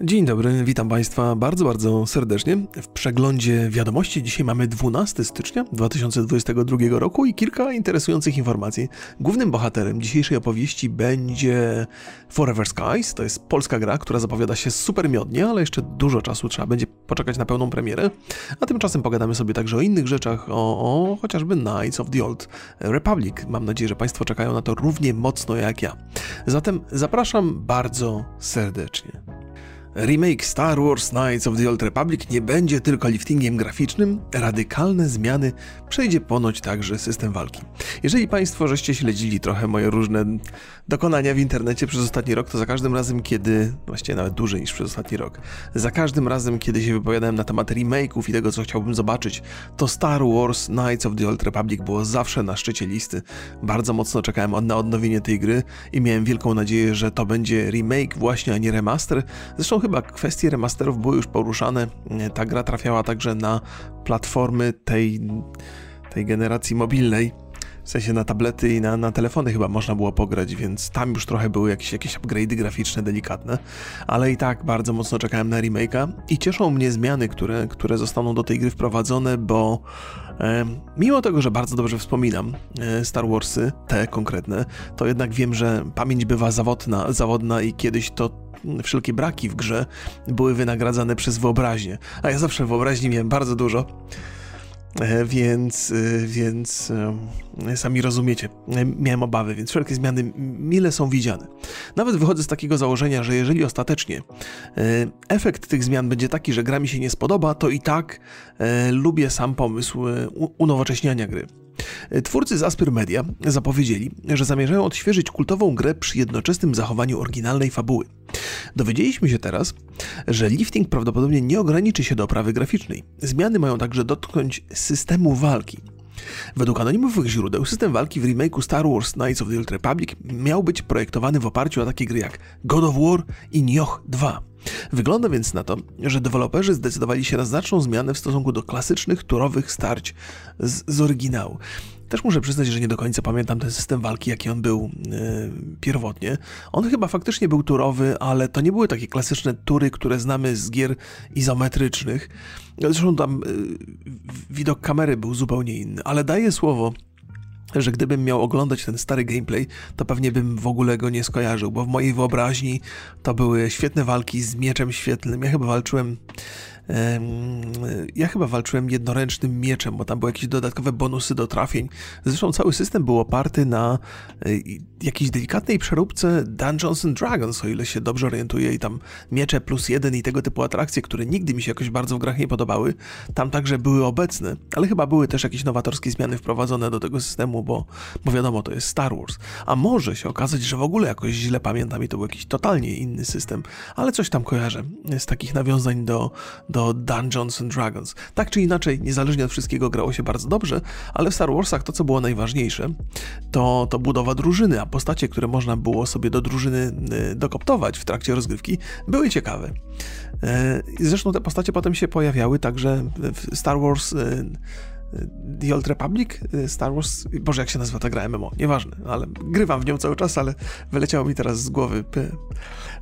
Dzień dobry, witam Państwa bardzo, bardzo serdecznie. W przeglądzie wiadomości dzisiaj mamy 12 stycznia 2022 roku i kilka interesujących informacji. Głównym bohaterem dzisiejszej opowieści będzie Forever Skies. To jest polska gra, która zapowiada się super miodnie, ale jeszcze dużo czasu trzeba będzie poczekać na pełną premierę. A tymczasem pogadamy sobie także o innych rzeczach, o, o chociażby Knights of the Old Republic. Mam nadzieję, że Państwo czekają na to równie mocno jak ja. Zatem zapraszam bardzo serdecznie. Remake Star Wars Knights of the Old Republic nie będzie tylko liftingiem graficznym, radykalne zmiany przejdzie ponoć także system walki. Jeżeli Państwo żeście śledzili trochę moje różne dokonania w internecie przez ostatni rok, to za każdym razem, kiedy, właściwie nawet dłużej niż przez ostatni rok, za każdym razem, kiedy się wypowiadałem na temat remake'ów i tego, co chciałbym zobaczyć, to Star Wars Knights of the Old Republic było zawsze na szczycie listy. Bardzo mocno czekałem na odnowienie tej gry i miałem wielką nadzieję, że to będzie remake właśnie, a nie remaster. Zresztą chyba kwestie remasterów były już poruszane. Ta gra trafiała także na platformy tej, tej generacji mobilnej. W sensie na tablety i na, na telefony chyba można było pograć, więc tam już trochę były jakieś, jakieś upgrade'y graficzne delikatne, ale i tak bardzo mocno czekałem na remake'a i cieszą mnie zmiany, które, które zostaną do tej gry wprowadzone, bo e, mimo tego, że bardzo dobrze wspominam e, Star Warsy, te konkretne, to jednak wiem, że pamięć bywa zawodna, zawodna i kiedyś to wszelkie braki w grze były wynagradzane przez wyobraźnię. A ja zawsze wyobraźni miałem bardzo dużo. E, więc, e, więc e, sami rozumiecie, miałem obawy, więc wszelkie zmiany mile są widziane. Nawet wychodzę z takiego założenia, że jeżeli ostatecznie efekt tych zmian będzie taki, że gra mi się nie spodoba, to i tak lubię sam pomysł unowocześniania gry. Twórcy z Asper Media zapowiedzieli, że zamierzają odświeżyć kultową grę przy jednoczesnym zachowaniu oryginalnej fabuły. Dowiedzieliśmy się teraz, że lifting prawdopodobnie nie ograniczy się do oprawy graficznej. Zmiany mają także dotknąć systemu walki. Według anonimowych źródeł system walki w remake'u Star Wars Knights of the Old Republic miał być projektowany w oparciu o takie gry jak God of War i Nioh 2. Wygląda więc na to, że deweloperzy zdecydowali się na znaczną zmianę w stosunku do klasycznych turowych starć z, z oryginału. Też muszę przyznać, że nie do końca pamiętam ten system walki, jaki on był yy, pierwotnie. On chyba faktycznie był turowy, ale to nie były takie klasyczne tury, które znamy z gier izometrycznych. Zresztą tam yy, widok kamery był zupełnie inny, ale daję słowo, że gdybym miał oglądać ten stary gameplay, to pewnie bym w ogóle go nie skojarzył, bo w mojej wyobraźni to były świetne walki z mieczem świetlnym. Ja chyba walczyłem ja chyba walczyłem jednoręcznym mieczem, bo tam były jakieś dodatkowe bonusy do trafień. Zresztą cały system był oparty na e, jakiejś delikatnej przeróbce Dungeons and Dragons, o ile się dobrze orientuję, i tam miecze plus jeden i tego typu atrakcje, które nigdy mi się jakoś bardzo w grach nie podobały, tam także były obecne, ale chyba były też jakieś nowatorskie zmiany wprowadzone do tego systemu, bo, bo wiadomo, to jest Star Wars. A może się okazać, że w ogóle jakoś źle pamiętam i to był jakiś totalnie inny system, ale coś tam kojarzę z takich nawiązań do, do do Dungeons and Dragons. Tak czy inaczej, niezależnie od wszystkiego grało się bardzo dobrze, ale w Star Warsach to, co było najważniejsze, to, to budowa drużyny, a postacie, które można było sobie do drużyny y, dokoptować w trakcie rozgrywki, były ciekawe. Y, zresztą te postacie potem się pojawiały także w Star Wars y, The Old Republic, Star Wars, Boże jak się nazywa ta gra MMO, nieważne, ale grywam w nią cały czas, ale wyleciało mi teraz z głowy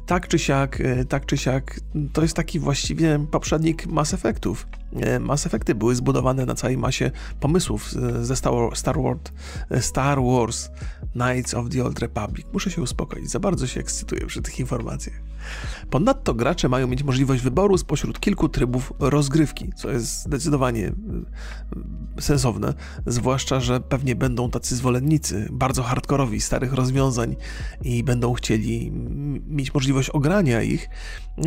tak czy siak, e, tak czy siak, to jest taki właściwie poprzednik Mass Effectów. E, Mass Effecty były zbudowane na całej masie pomysłów ze Star, Wars, e, Star Wars Knights of the Old Republic. Muszę się uspokoić, za bardzo się ekscytuję przy tych informacjach. Ponadto gracze mają mieć możliwość wyboru spośród kilku trybów rozgrywki, co jest zdecydowanie sensowne, zwłaszcza, że pewnie będą tacy zwolennicy, bardzo hardkorowi starych rozwiązań i będą chcieli mieć możliwość ogrania ich.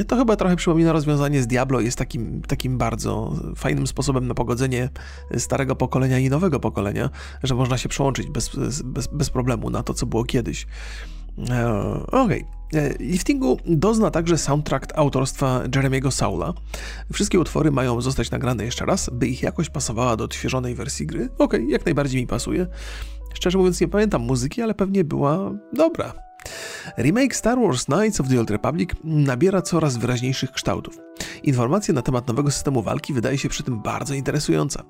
To chyba trochę przypomina rozwiązanie z Diablo, jest takim, takim bardzo fajnym sposobem na pogodzenie starego pokolenia i nowego pokolenia, że można się przełączyć bez, bez, bez problemu na to, co było kiedyś. E, okej. Okay. E, liftingu dozna także soundtrack autorstwa Jeremiego Saula. Wszystkie utwory mają zostać nagrane jeszcze raz, by ich jakość pasowała do odświeżonej wersji gry. Okej, okay, jak najbardziej mi pasuje. Szczerze mówiąc nie pamiętam muzyki, ale pewnie była dobra. Remake Star Wars Knights of the Old Republic nabiera coraz wyraźniejszych kształtów. Informacja na temat nowego systemu walki wydaje się przy tym bardzo interesująca.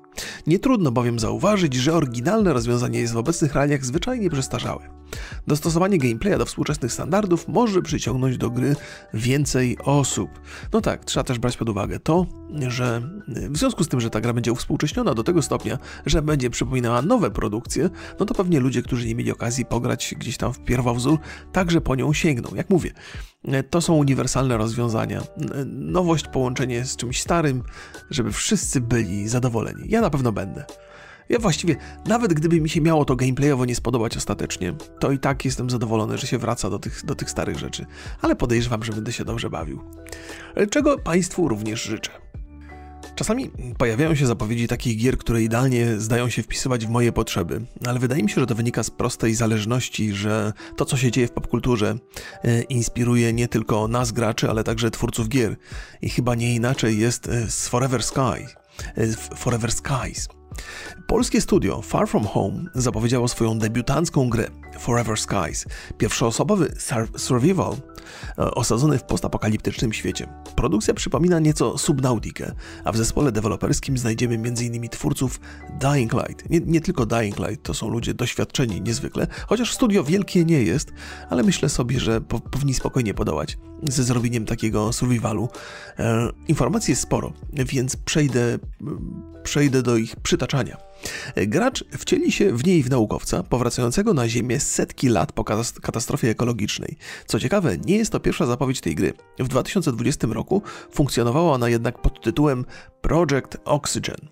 Nie trudno bowiem zauważyć, że oryginalne rozwiązanie jest w obecnych realiach zwyczajnie przestarzałe. Dostosowanie gameplaya do współczesnych standardów może przyciągnąć do gry więcej osób. No tak, trzeba też brać pod uwagę to, że w związku z tym, że ta gra będzie uwspółcześniona do tego stopnia, że będzie przypominała nowe produkcje, no to pewnie ludzie, którzy nie mieli okazji pograć gdzieś tam w pierwowzór, także po nią sięgną. Jak mówię, to są uniwersalne rozwiązania. Nowość, połączenie z czymś starym, żeby wszyscy byli zadowoleni. Ja na pewno będę. Ja właściwie, nawet gdyby mi się miało to gameplayowo nie spodobać ostatecznie, to i tak jestem zadowolony, że się wraca do tych, do tych starych rzeczy. Ale podejrzewam, że będę się dobrze bawił. Czego Państwu również życzę. Czasami pojawiają się zapowiedzi takich gier, które idealnie zdają się wpisywać w moje potrzeby, ale wydaje mi się, że to wynika z prostej zależności, że to, co się dzieje w popkulturze, e, inspiruje nie tylko nas, graczy, ale także twórców gier. I chyba nie inaczej jest e, z Forever Sky. E, Forever Skies. Polskie studio Far From Home zapowiedziało swoją debiutancką grę Forever Skies, pierwszoosobowy survival osadzony w postapokaliptycznym świecie. Produkcja przypomina nieco Subnautikę, a w zespole deweloperskim znajdziemy m.in. twórców Dying Light. Nie, nie, tylko Dying Light, to są ludzie doświadczeni niezwykle, chociaż studio wielkie nie jest, ale myślę sobie, że po, powinni spokojnie podołać ze zrobieniem takiego survivalu. E, informacji jest sporo, więc przejdę, przejdę do ich przytaczania. Gracz wcieli się w niej w naukowca, powracającego na Ziemię setki lat po katastrofie ekologicznej. Co ciekawe, nie jest to pierwsza zapowiedź tej gry. W 2020 roku funkcjonowała ona jednak pod tytułem Project Oxygen.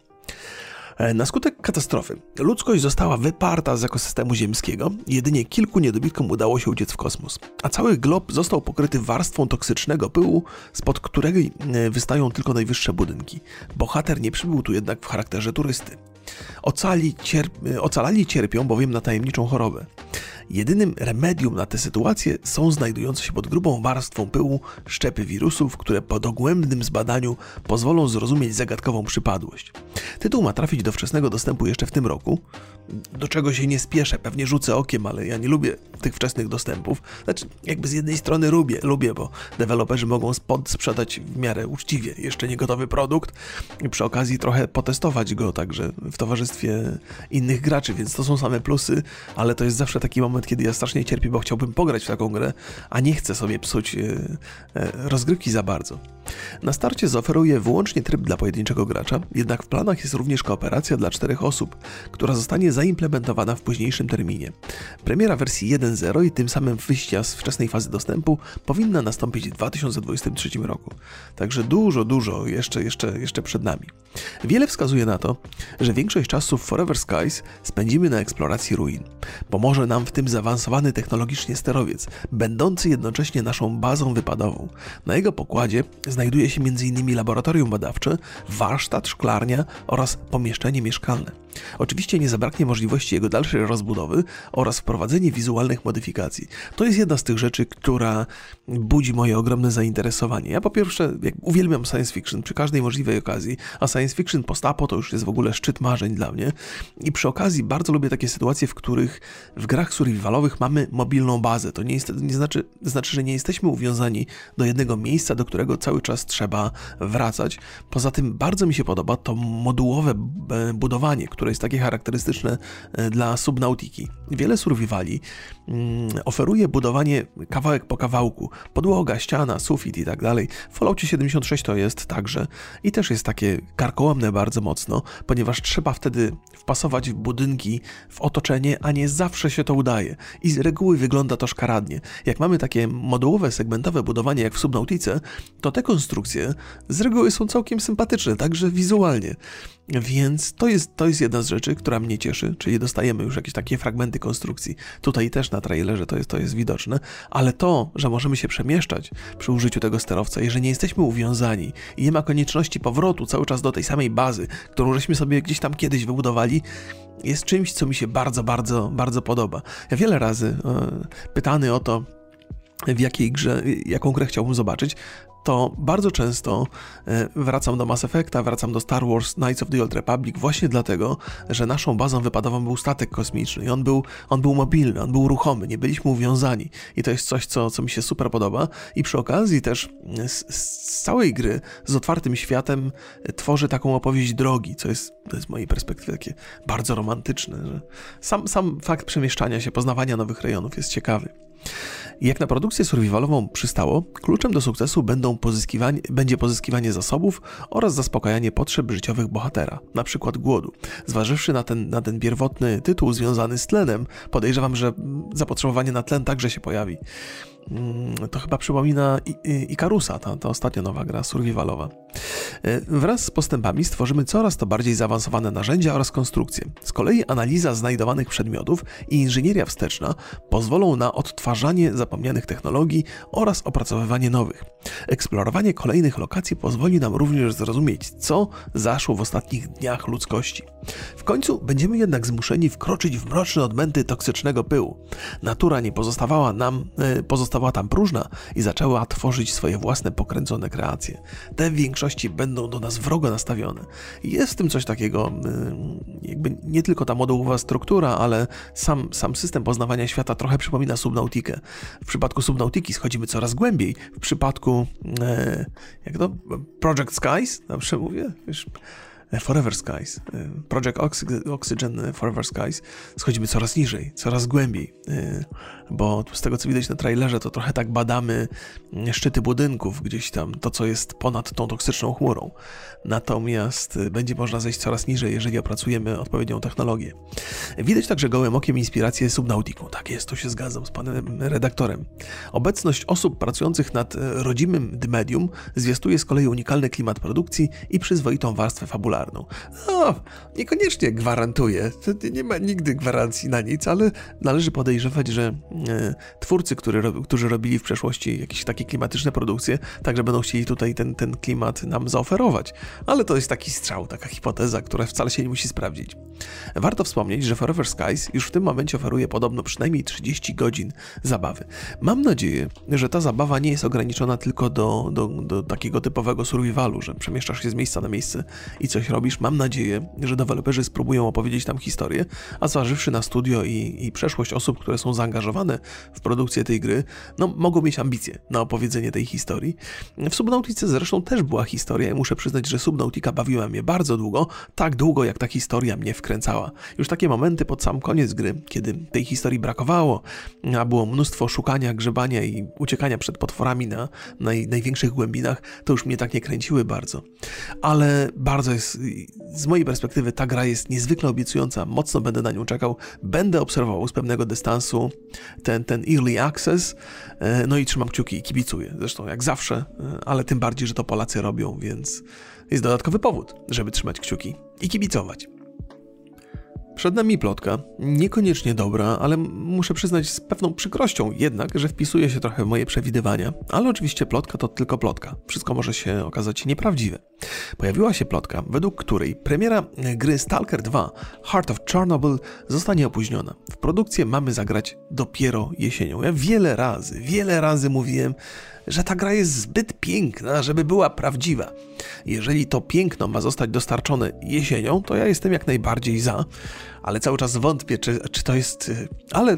E, na skutek katastrofy ludzkość została wyparta z ekosystemu ziemskiego, jedynie kilku niedobitkom udało się uciec w kosmos, a cały glob został pokryty warstwą toksycznego pyłu, spod której e, wystają tylko najwyższe budynki. Bohater nie przybył tu jednak w charakterze turysty. Ocali cierp ocalali cierpią bowiem na tajemniczą chorobę. Jedynym remedium na tę sytuację są znajdujące się pod grubą warstwą pyłu szczepy wirusów, które po dogłębnym zbadaniu pozwolą zrozumieć zagadkową przypadłość. Tytuł ma trafić do wczesnego dostępu jeszcze w tym roku, do czego się nie spieszę, pewnie rzucę okiem, ale ja nie lubię tych wczesnych dostępów. Znaczy, jakby z jednej strony lubię, lubię, bo deweloperzy mogą spod sprzedać w miarę uczciwie jeszcze nie gotowy produkt i przy okazji trochę potestować go także w towarzystwie innych graczy, więc to są same plusy, ale to jest zawsze taki moment, kiedy ja strasznie cierpię, bo chciałbym pograć w taką grę, a nie chcę sobie psuć e, e, rozgrywki za bardzo. Na starcie zaoferuje wyłącznie tryb dla pojedynczego gracza, jednak w planach jest również kooperacja dla czterech osób, która zostanie zaimplementowana w późniejszym terminie. Premiera wersji 1.0 i tym samym wyjścia z wczesnej fazy dostępu powinna nastąpić w 2023 roku. Także dużo, dużo jeszcze, jeszcze, jeszcze przed nami. Wiele wskazuje na to, że większość czasu w Forever Skies spędzimy na eksploracji ruin. Pomoże nam w tym zaawansowany technologicznie sterowiec, będący jednocześnie naszą bazą wypadową. Na jego pokładzie znajduje się m.in. laboratorium badawcze, warsztat, szklarnia oraz pomieszczenie mieszkalne. Oczywiście nie zabraknie możliwości jego dalszej rozbudowy oraz wprowadzenie wizualnych modyfikacji. To jest jedna z tych rzeczy, która budzi moje ogromne zainteresowanie. Ja po pierwsze uwielbiam science fiction przy każdej możliwej okazji, a science fiction postapo to już jest w ogóle szczyt marzeń dla mnie. I przy okazji bardzo lubię takie sytuacje, w których w grach survivalowych mamy mobilną bazę. To nie, jest, nie znaczy, znaczy, że nie jesteśmy uwiązani do jednego miejsca, do którego cały czas trzeba wracać. Poza tym bardzo mi się podoba to modułowe budowanie, które jest takie charakterystyczne e, dla subnautiki. Wiele survivali mm, oferuje budowanie kawałek po kawałku, podłoga, ściana, sufit i tak dalej. W Falloutie 76 to jest także i też jest takie karkołomne bardzo mocno, ponieważ trzeba wtedy wpasować w budynki, w otoczenie, a nie zawsze się to udaje. I z reguły wygląda to szkaradnie. Jak mamy takie modułowe, segmentowe budowanie jak w Subnautice, to te konstrukcje z reguły są całkiem sympatyczne, także wizualnie. Więc to jest, to jest jedna z rzeczy, która mnie cieszy, czyli dostajemy już jakieś takie fragmenty konstrukcji. Tutaj też na trailerze to jest, to jest widoczne, ale to, że możemy się przemieszczać przy użyciu tego sterowca i że nie jesteśmy uwiązani i nie ma konieczności powrotu cały czas do tej samej bazy, którą żeśmy sobie gdzieś tam kiedyś wybudowali, jest czymś, co mi się bardzo, bardzo, bardzo podoba. Ja wiele razy e, pytany o to, w jakiej grze, jaką grę chciałbym zobaczyć, to bardzo często e, wracam do Mass Effecta, wracam do Star Wars Knights of the Old Republic właśnie dlatego, że naszą bazą wypadową był statek kosmiczny i on był, on był mobilny, on był ruchomy, nie byliśmy uwiązani i to jest coś, co, co mi się super podoba i przy okazji też z, z całej gry z otwartym światem tworzy taką opowieść drogi, co jest, to jest z mojej perspektywy takie bardzo romantyczne, że sam, sam fakt przemieszczania się, poznawania nowych rejonów jest ciekawy. Jak na produkcję survivalową przystało, kluczem do sukcesu pozyskiwanie, będzie pozyskiwanie zasobów oraz zaspokajanie potrzeb życiowych bohatera, przykład głodu. Zważywszy na ten, na ten pierwotny tytuł związany z tlenem, podejrzewam, że zapotrzebowanie na tlen także się pojawi. Mm, to chyba przypomina Ikarusa, ta, ta ostatnia nowa gra survivalowa. E, wraz z postępami stworzymy coraz to bardziej zaawansowane narzędzia oraz konstrukcje. Z kolei analiza znajdowanych przedmiotów i inżynieria wsteczna pozwolą na odtwarzanie zapomnianych technologii oraz opracowywanie nowych. Eksplorowanie kolejnych lokacji pozwoli nam również zrozumieć, co zaszło w ostatnich dniach ludzkości. W końcu będziemy jednak zmuszeni wkroczyć w mroczne odmęty toksycznego pyłu. Natura nie pozostawała nam, e, pozostawała tam próżna i zaczęła tworzyć swoje własne pokręcone kreacje. Te w większości będą do nas wrogo nastawione. Jest w tym coś takiego, e, jakby nie tylko ta modułowa struktura, ale sam, sam system poznawania świata trochę przypomina Subnautikę. W przypadku Subnautiki schodzimy coraz głębiej. W przypadku, e, jak to? Project Skies, dobrze mówię? Wiesz, Forever Skies, Project Oxygen Forever Skies, schodzimy coraz niżej, coraz głębiej, e, bo z tego co widać na trailerze, to trochę tak badamy szczyty budynków, gdzieś tam to, co jest ponad tą toksyczną chmurą. Natomiast będzie można zejść coraz niżej, jeżeli opracujemy odpowiednią technologię. Widać także gołym okiem inspirację Subnautiką. Tak jest, to się zgadzam z panem redaktorem. Obecność osób pracujących nad rodzimym medium zwiastuje z kolei unikalny klimat produkcji i przyzwoitą warstwę fabularną. No, niekoniecznie gwarantuje, nie ma nigdy gwarancji na nic, ale należy podejrzewać, że twórcy, który, którzy robili w przeszłości jakieś takie klimatyczne produkcje, także będą chcieli tutaj ten, ten klimat nam zaoferować. Ale to jest taki strzał, taka hipoteza, która wcale się nie musi sprawdzić. Warto wspomnieć, że Forever Skies już w tym momencie oferuje podobno przynajmniej 30 godzin zabawy. Mam nadzieję, że ta zabawa nie jest ograniczona tylko do, do, do takiego typowego survivalu, że przemieszczasz się z miejsca na miejsce i coś robisz. Mam nadzieję, że deweloperzy spróbują opowiedzieć tam historię, a zważywszy na studio i, i przeszłość osób, które są zaangażowane w produkcję tej gry, no mogą mieć ambicje na opowiedzenie tej historii. W Subnautice zresztą też była historia i muszę przyznać, że Subnautica bawiła mnie bardzo długo, tak długo jak ta historia mnie wkręcała. Już takie momenty pod sam koniec gry, kiedy tej historii brakowało, a było mnóstwo szukania, grzebania i uciekania przed potworami na naj, największych głębinach, to już mnie tak nie kręciły bardzo. Ale bardzo jest z mojej perspektywy ta gra jest niezwykle obiecująca, mocno będę na nią czekał, będę obserwował z pewnego dystansu ten, ten early access, e, no i trzymam kciuki i kibicuję, zresztą jak zawsze, e, ale tym bardziej, że to Polacy robią, więc jest dodatkowy powód, żeby trzymać kciuki i kibicować. Przed nami plotka, niekoniecznie dobra, ale muszę przyznać z pewną przykrością jednak, że wpisuje się trochę w moje przewidywania. Ale oczywiście plotka to tylko plotka. Wszystko może się okazać nieprawdziwe. Pojawiła się plotka, według której premiera gry Stalker 2 Heart of Chernobyl zostanie opóźniona. W produkcję mamy zagrać dopiero jesienią. Ja wiele razy, wiele razy mówiłem, że ta gra jest zbyt piękna, żeby była prawdziwa. Jeżeli to piękno ma zostać dostarczone jesienią, to ja jestem jak najbardziej za, ale cały czas wątpię, czy, czy to jest. Ale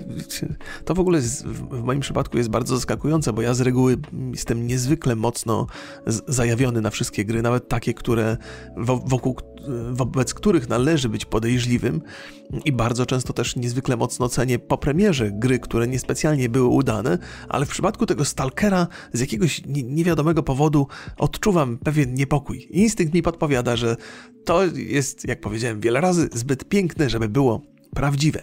to w ogóle jest, w moim przypadku jest bardzo zaskakujące, bo ja z reguły jestem niezwykle mocno zajawiony na wszystkie gry, nawet takie, które wokół wobec których należy być podejrzliwym i bardzo często też niezwykle mocno cenię po premierze gry, które niespecjalnie były udane, ale w przypadku tego Stalkera z jakiegoś niewiadomego powodu odczuwam pewien niepokój. Instynkt mi podpowiada, że to jest, jak powiedziałem wiele razy, zbyt piękne, żeby było prawdziwe.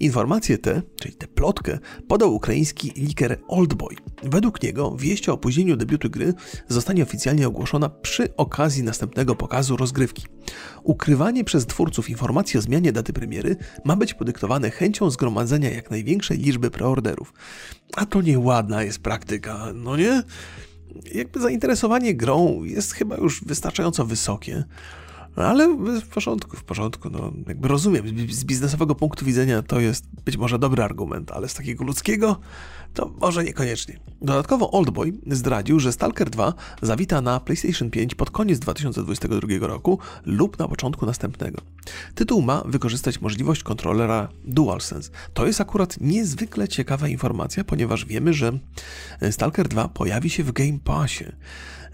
Informacje te, czyli tę plotkę, podał ukraiński liker Oldboy. Według niego wieść o opóźnieniu debiutu gry zostanie oficjalnie ogłoszona przy okazji następnego pokazu rozgrywki. Ukrywanie przez twórców informacji o zmianie daty premiery ma być podyktowane chęcią zgromadzenia jak największej liczby preorderów. A to nieładna jest praktyka, no nie? Jakby zainteresowanie grą jest chyba już wystarczająco wysokie. No, ale w porządku, w porządku. No, jakby rozumiem, z biznesowego punktu widzenia to jest być może dobry argument, ale z takiego ludzkiego to może niekoniecznie. Dodatkowo Oldboy zdradził, że Stalker 2 zawita na PlayStation 5 pod koniec 2022 roku lub na początku następnego. Tytuł ma wykorzystać możliwość kontrolera DualSense. To jest akurat niezwykle ciekawa informacja, ponieważ wiemy, że Stalker 2 pojawi się w Game Passie.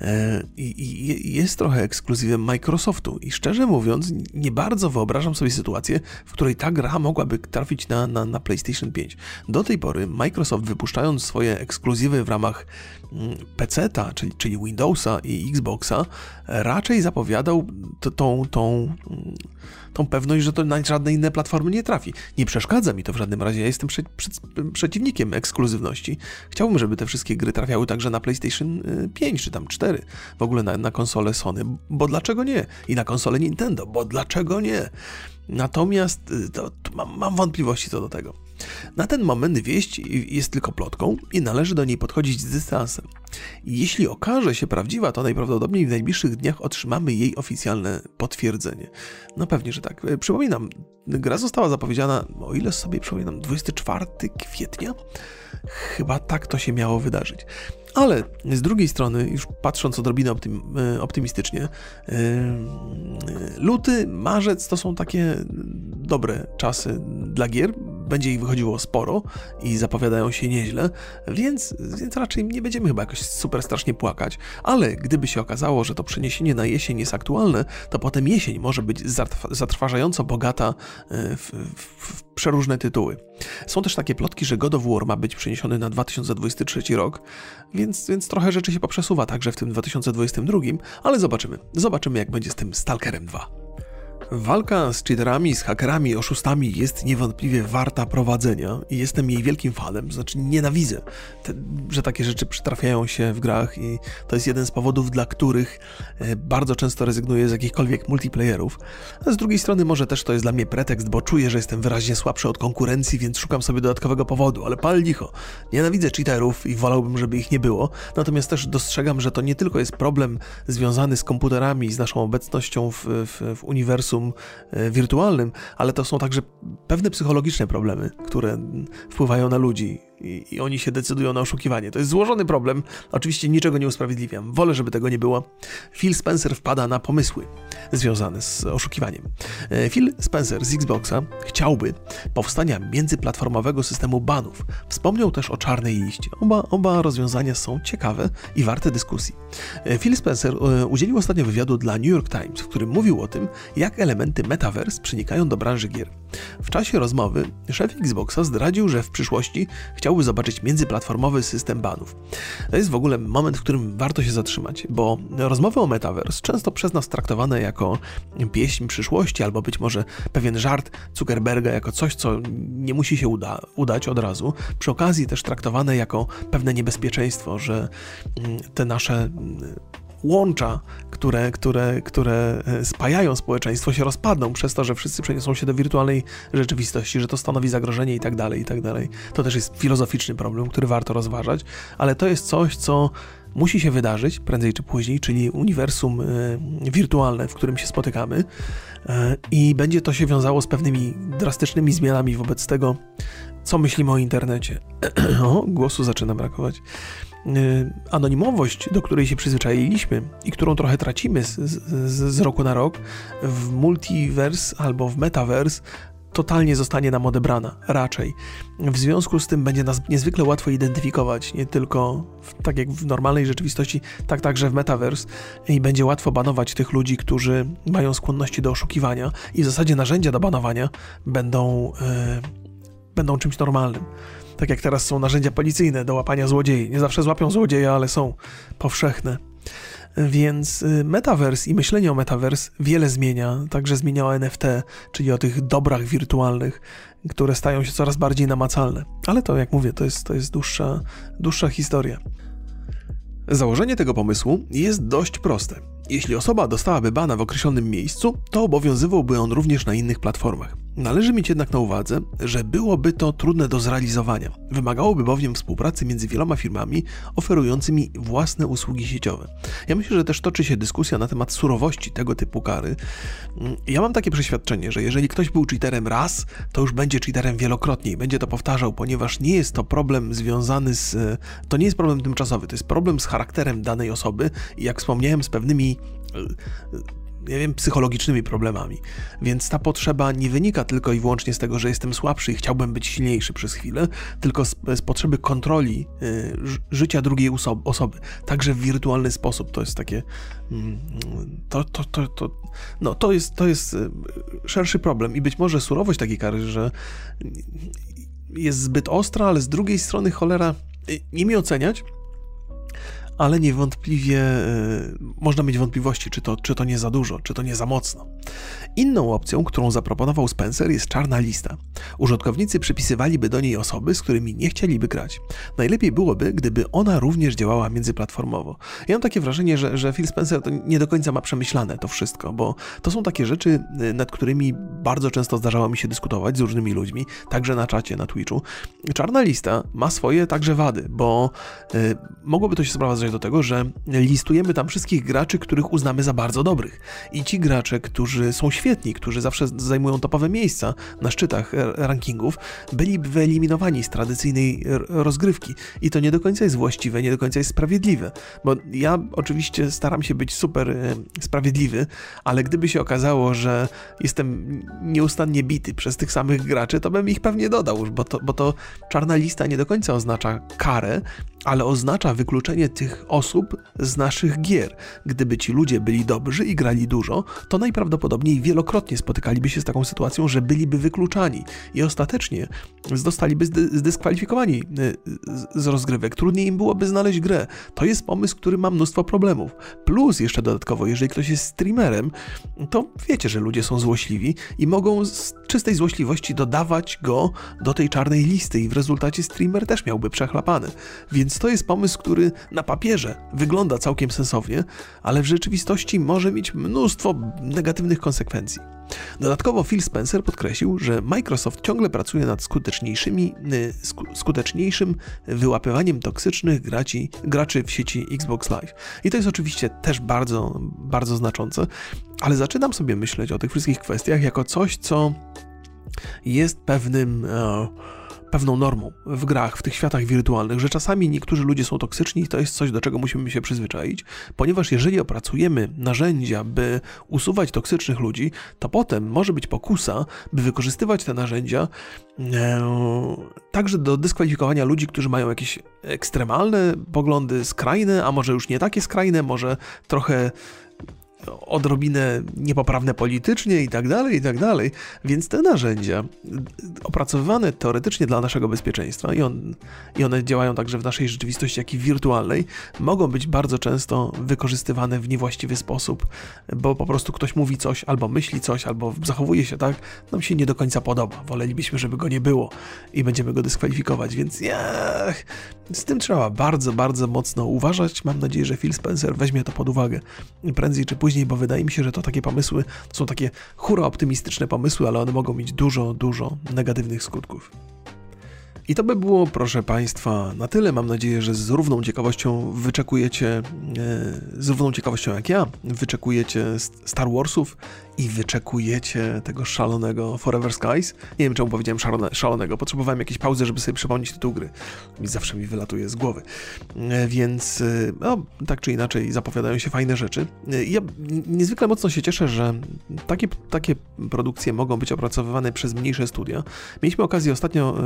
E, i, jest trochę ekskluzywem Microsoftu. I szczerze mówiąc, nie bardzo wyobrażam sobie sytuację, w której ta gra mogłaby trafić na, na, na PlayStation 5. Do tej pory Microsoft wypuszczając swoje ekskluzywy w ramach mm, PC-ta, czyli, czyli Windowsa i Xboxa, raczej zapowiadał tą, tą, tą pewność, że to na żadne inne platformy nie trafi. Nie przeszkadza mi to w żadnym razie, ja jestem prze, prze, przeciwnikiem ekskluzywności. Chciałbym, żeby te wszystkie gry trafiały także na PlayStation 5 y, czy tam 4, w ogóle na, na Sony, bo dlaczego nie? I na konsolę Nintendo, bo dlaczego nie? Natomiast y, to, to mam, mam wątpliwości co do tego. Na ten moment wieść jest tylko plotką i należy do niej podchodzić z dystansem. Jeśli okaże się prawdziwa, to najprawdopodobniej w najbliższych dniach otrzymamy jej oficjalne potwierdzenie. No pewnie, że tak. E, przypominam, gra została zapowiedziana, o ile sobie przypominam, 24 kwietnia? Chyba tak to się miało wydarzyć. Ale z drugiej strony, już patrząc odrobinę optym, e, optymistycznie, e, luty, marzec to są takie dobre czasy dla gier. Będzie ich wychodziło sporo i zapowiadają się nieźle, więc, więc raczej nie będziemy chyba jakoś super strasznie płakać. Ale gdyby się okazało, że to przeniesienie na jesień jest aktualne, to potem jesień może być zatrważająco bogata e, w, w, w przeróżne tytuły. Są też takie plotki, że God of War ma być przeniesiony na 2023 rok, więc, więc trochę rzeczy się poprzesuwa także w tym 2022, ale zobaczymy. Zobaczymy, jak będzie z tym Stalkerem 2. Walka z cheaterami, z hakerami, oszustami jest niewątpliwie warta prowadzenia i jestem jej wielkim fanem, znaczy nienawidzę, te, że takie rzeczy przytrafiają się w grach i to jest jeden z powodów, dla których e, bardzo często rezygnuję z jakichkolwiek multiplayerów. A z drugiej strony może też to jest dla mnie pretekst, bo czuję, że jestem wyraźnie słabszy od konkurencji, więc szukam sobie dodatkowego powodu, ale pal licho. Nienawidzę cheaterów i wolałbym, żeby ich nie było, natomiast też dostrzegam, że to nie tylko jest problem związany z komputerami, z naszą obecnością w, w, w uniwersum, uniwersum e, wirtualnym, ale to są także pewne psychologiczne problemy, które wpływają na ludzi i, i, oni się decydują na oszukiwanie. To jest złożony problem, oczywiście niczego nie usprawiedliwiam, wolę, żeby tego nie było. Phil Spencer wpada na pomysły związane z oszukiwaniem. E, Phil Spencer z Xboxa chciałby powstania międzyplatformowego systemu banów. Wspomniał też o czarnej liście. Oba, oba rozwiązania są ciekawe i warte dyskusji. E, Phil Spencer e, udzielił ostatnio wywiadu dla New York Times, w którym mówił o tym, jak elementy metaverse przenikają do branży gier. W czasie rozmowy szef Xboxa zdradził, że w przyszłości chciałby zobaczyć międzyplatformowy system banów. To jest w ogóle moment, w którym warto się zatrzymać, bo rozmowy o metaverse często przez nas traktowane jako pieśń przyszłości albo być może pewien żart Zuckerberga jako coś, co nie musi się uda, udać od razu. Przy okazji też traktowane jako pewne niebezpieczeństwo, że mm, te nasze łącza, które, które, które e, spajają społeczeństwo, się rozpadną przez to, że wszyscy przeniosą się do wirtualnej rzeczywistości, że to stanowi zagrożenie i tak dalej, i tak dalej. To też jest filozoficzny problem, który warto rozważać, ale to jest coś, co musi się wydarzyć prędzej czy później, czyli uniwersum y, wirtualne, w którym się spotykamy, y, i będzie to się wiązało z pewnymi drastycznymi zmianami wobec tego, co myślimy o internecie. o, głosu zaczyna brakować. Y, anonimowość, do której się przyzwyczailiśmy i którą trochę tracimy z, z, z roku na rok, w multiverse albo w metaverse totalnie zostanie nam odebrana, raczej. W związku z tym będzie nas niezwykle łatwo identyfikować, nie tylko w, tak jak w normalnej rzeczywistości, tak także w metaverse i będzie łatwo banować tych ludzi, którzy mają skłonności do oszukiwania i w zasadzie narzędzia do banowania będą, yy, będą czymś normalnym. Tak jak teraz są narzędzia policyjne do łapania złodziei. Nie zawsze złapią złodzieja, ale są powszechne. Więc y, metaverse i myślenie o metaverse wiele zmienia, także zmienia o NFT, czyli o tych dobrach wirtualnych, które stają się coraz bardziej namacalne. Ale to, jak mówię, to jest, to jest dłuższa, dłuższa historia. Założenie tego pomysłu jest dość proste. Jeśli osoba dostałaby bana w określonym miejscu, to obowiązywałby on również na innych platformach. Należy mieć jednak na uwadze, że byłoby to trudne do zrealizowania. Wymagałoby bowiem współpracy między wieloma firmami oferującymi własne usługi sieciowe. Ja myślę, że też toczy się dyskusja na temat surowości tego typu kary. Ja mam takie przeświadczenie, że jeżeli ktoś był cheaterem raz, to już będzie cheaterem wielokrotnie i będzie to powtarzał, ponieważ nie jest to problem związany z. To nie jest problem tymczasowy, to jest problem z charakterem danej osoby i jak wspomniałem, z pewnymi nie wiem, psychologicznymi problemami. Więc ta potrzeba nie wynika tylko i wyłącznie z tego, że jestem słabszy i chciałbym być silniejszy przez chwilę, tylko z, z potrzeby kontroli y, życia drugiej osoby, także w wirtualny sposób. To jest takie. Mm, to, to, to, to, no, to, jest, to jest y, szerszy problem i być może surowość takiej kary, że jest zbyt ostra, ale z drugiej strony cholera y, nie mi oceniać, ale niewątpliwie y, można mieć wątpliwości, czy to, czy to nie za dużo, czy to nie za mocno. Inną opcją, którą zaproponował Spencer, jest czarna lista. Użytkownicy przypisywaliby do niej osoby, z którymi nie chcieliby grać. Najlepiej byłoby, gdyby ona również działała międzyplatformowo. Ja mam takie wrażenie, że, że Phil Spencer nie do końca ma przemyślane to wszystko, bo to są takie rzeczy, y, nad którymi bardzo często zdarzało mi się dyskutować z różnymi ludźmi, także na czacie, na Twitchu. Czarna lista ma swoje także wady, bo y, mogłoby to się sprowadzać do tego, że listujemy tam wszystkich graczy, których uznamy za bardzo dobrych. I ci gracze, którzy są świetni, którzy zawsze zajmują topowe miejsca na szczytach rankingów, byli wyeliminowani z tradycyjnej rozgrywki. I to nie do końca jest właściwe, nie do końca jest sprawiedliwe. Bo ja oczywiście staram się być super e, sprawiedliwy, ale gdyby się okazało, że jestem nieustannie bity przez tych samych graczy, to bym ich pewnie dodał, bo to, bo to czarna lista nie do końca oznacza karę, ale oznacza wykluczenie tych osób z naszych gier. Gdyby ci ludzie byli dobrzy i grali dużo, to najprawdopodobniej wielokrotnie spotykaliby się z taką sytuacją, że byliby wykluczani i ostatecznie zostaliby zdyskwalifikowani y, z rozgrywek. Trudniej im byłoby znaleźć grę. To jest pomysł, który ma mnóstwo problemów. Plus jeszcze dodatkowo, jeżeli ktoś jest streamerem, to wiecie, że ludzie są złośliwi i mogą z czystej złośliwości dodawać go do tej czarnej listy i w rezultacie streamer też miałby przechlapany. Więc to jest pomysł, który na papierze wygląda całkiem sensownie, ale w rzeczywistości może mieć mnóstwo negatywnych konsekwencji. Dodatkowo Phil Spencer podkreślił, że Microsoft ciągle pracuje nad skuteczniejszymi, y, skuteczniejszym wyłapywaniem toksycznych graci, graczy w sieci Xbox Live. I to jest oczywiście też bardzo, bardzo znaczące, ale zaczynam sobie myśleć o tych wszystkich kwestiach jako coś, co jest pewnym. E, pewną normą w grach, w tych światach wirtualnych, że czasami niektórzy ludzie są toksyczni i to jest coś, do czego musimy się przyzwyczaić, ponieważ jeżeli opracujemy narzędzia, by usuwać toksycznych ludzi, to potem może być pokusa, by wykorzystywać te narzędzia e, także do dyskwalifikowania ludzi, którzy mają jakieś ekstremalne poglądy, skrajne, a może już nie takie skrajne, może trochę odrobinę niepoprawne politycznie i tak dalej, i tak dalej. Więc te narzędzia opracowywane teoretycznie dla naszego bezpieczeństwa i, on, i one działają także w naszej rzeczywistości, jak i wirtualnej, mogą być bardzo często wykorzystywane w niewłaściwy sposób, bo po prostu ktoś mówi coś, albo myśli coś, albo zachowuje się tak, nam się nie do końca podoba. Wolelibyśmy, żeby go nie było i będziemy go dyskwalifikować, więc z tym trzeba bardzo, bardzo mocno uważać. Mam nadzieję, że Phil Spencer weźmie to pod uwagę prędzej czy później bo wydaje mi się, że to takie pomysły to są takie hura optymistyczne pomysły, ale one mogą mieć dużo, dużo negatywnych skutków. I to by było, proszę Państwa, na tyle. Mam nadzieję, że z równą ciekawością wyczekujecie, e, z równą ciekawością jak ja, wyczekujecie Star Warsów i wyczekujecie tego szalonego Forever Skies. Nie wiem, czemu powiedziałem szalone, szalonego. Potrzebowałem jakiejś pauzy, żeby sobie przypomnieć tytuł gry. Mi zawsze mi wylatuje z głowy. E, więc, e, no, tak czy inaczej, zapowiadają się fajne rzeczy. Ja niezwykle mocno się cieszę, że takie, takie produkcje mogą być opracowywane przez mniejsze studia. Mieliśmy okazję ostatnio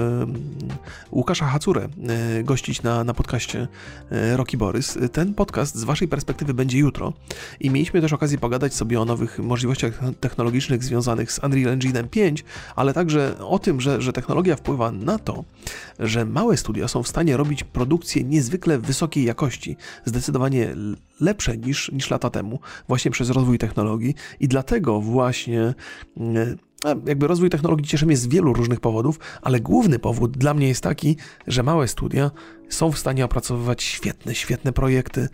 Łukasza Hacurę e, gościć na, na podcaście e, Rocky Borys. Ten podcast z Waszej perspektywy będzie jutro i mieliśmy też okazję pogadać sobie o nowych możliwościach technologicznych związanych z Unreal Engine 5, ale także o tym, że, że technologia wpływa na to, że małe studia są w stanie robić produkcje niezwykle wysokiej jakości, zdecydowanie lepsze niż, niż lata temu, właśnie przez rozwój technologii. I dlatego właśnie e, jakby rozwój technologii cieszy mnie z wielu różnych powodów, ale główny powód dla mnie jest taki, że małe studia są w stanie opracowywać świetne, świetne projekty,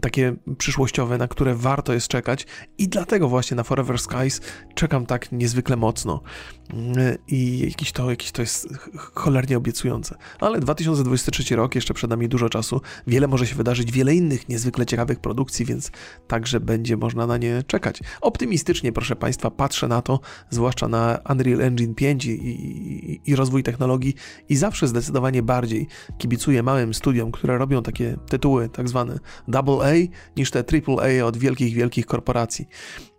takie przyszłościowe, na które warto jest czekać i dlatego właśnie na Forever Skies czekam tak niezwykle mocno i jakiś to, jakiś to jest cholernie obiecujące. Ale 2023 rok, jeszcze przed nami dużo czasu, wiele może się wydarzyć, wiele innych niezwykle ciekawych produkcji, więc także będzie można na nie czekać. Optymistycznie, proszę Państwa, patrzę na to, zwłaszcza na Unreal Engine 5 i, i, i rozwój technologii i zawsze zdecydowanie bardziej kibicuję małym studiom, które robią takie tytuły tak zwane double A niż te triple A od wielkich, wielkich korporacji.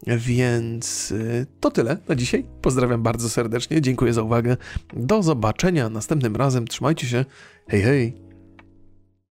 Więc y, to tyle na dzisiaj. Pozdrawiam bardzo serdecznie, dziękuję za uwagę. Do zobaczenia następnym razem. Trzymajcie się. Hej, hej.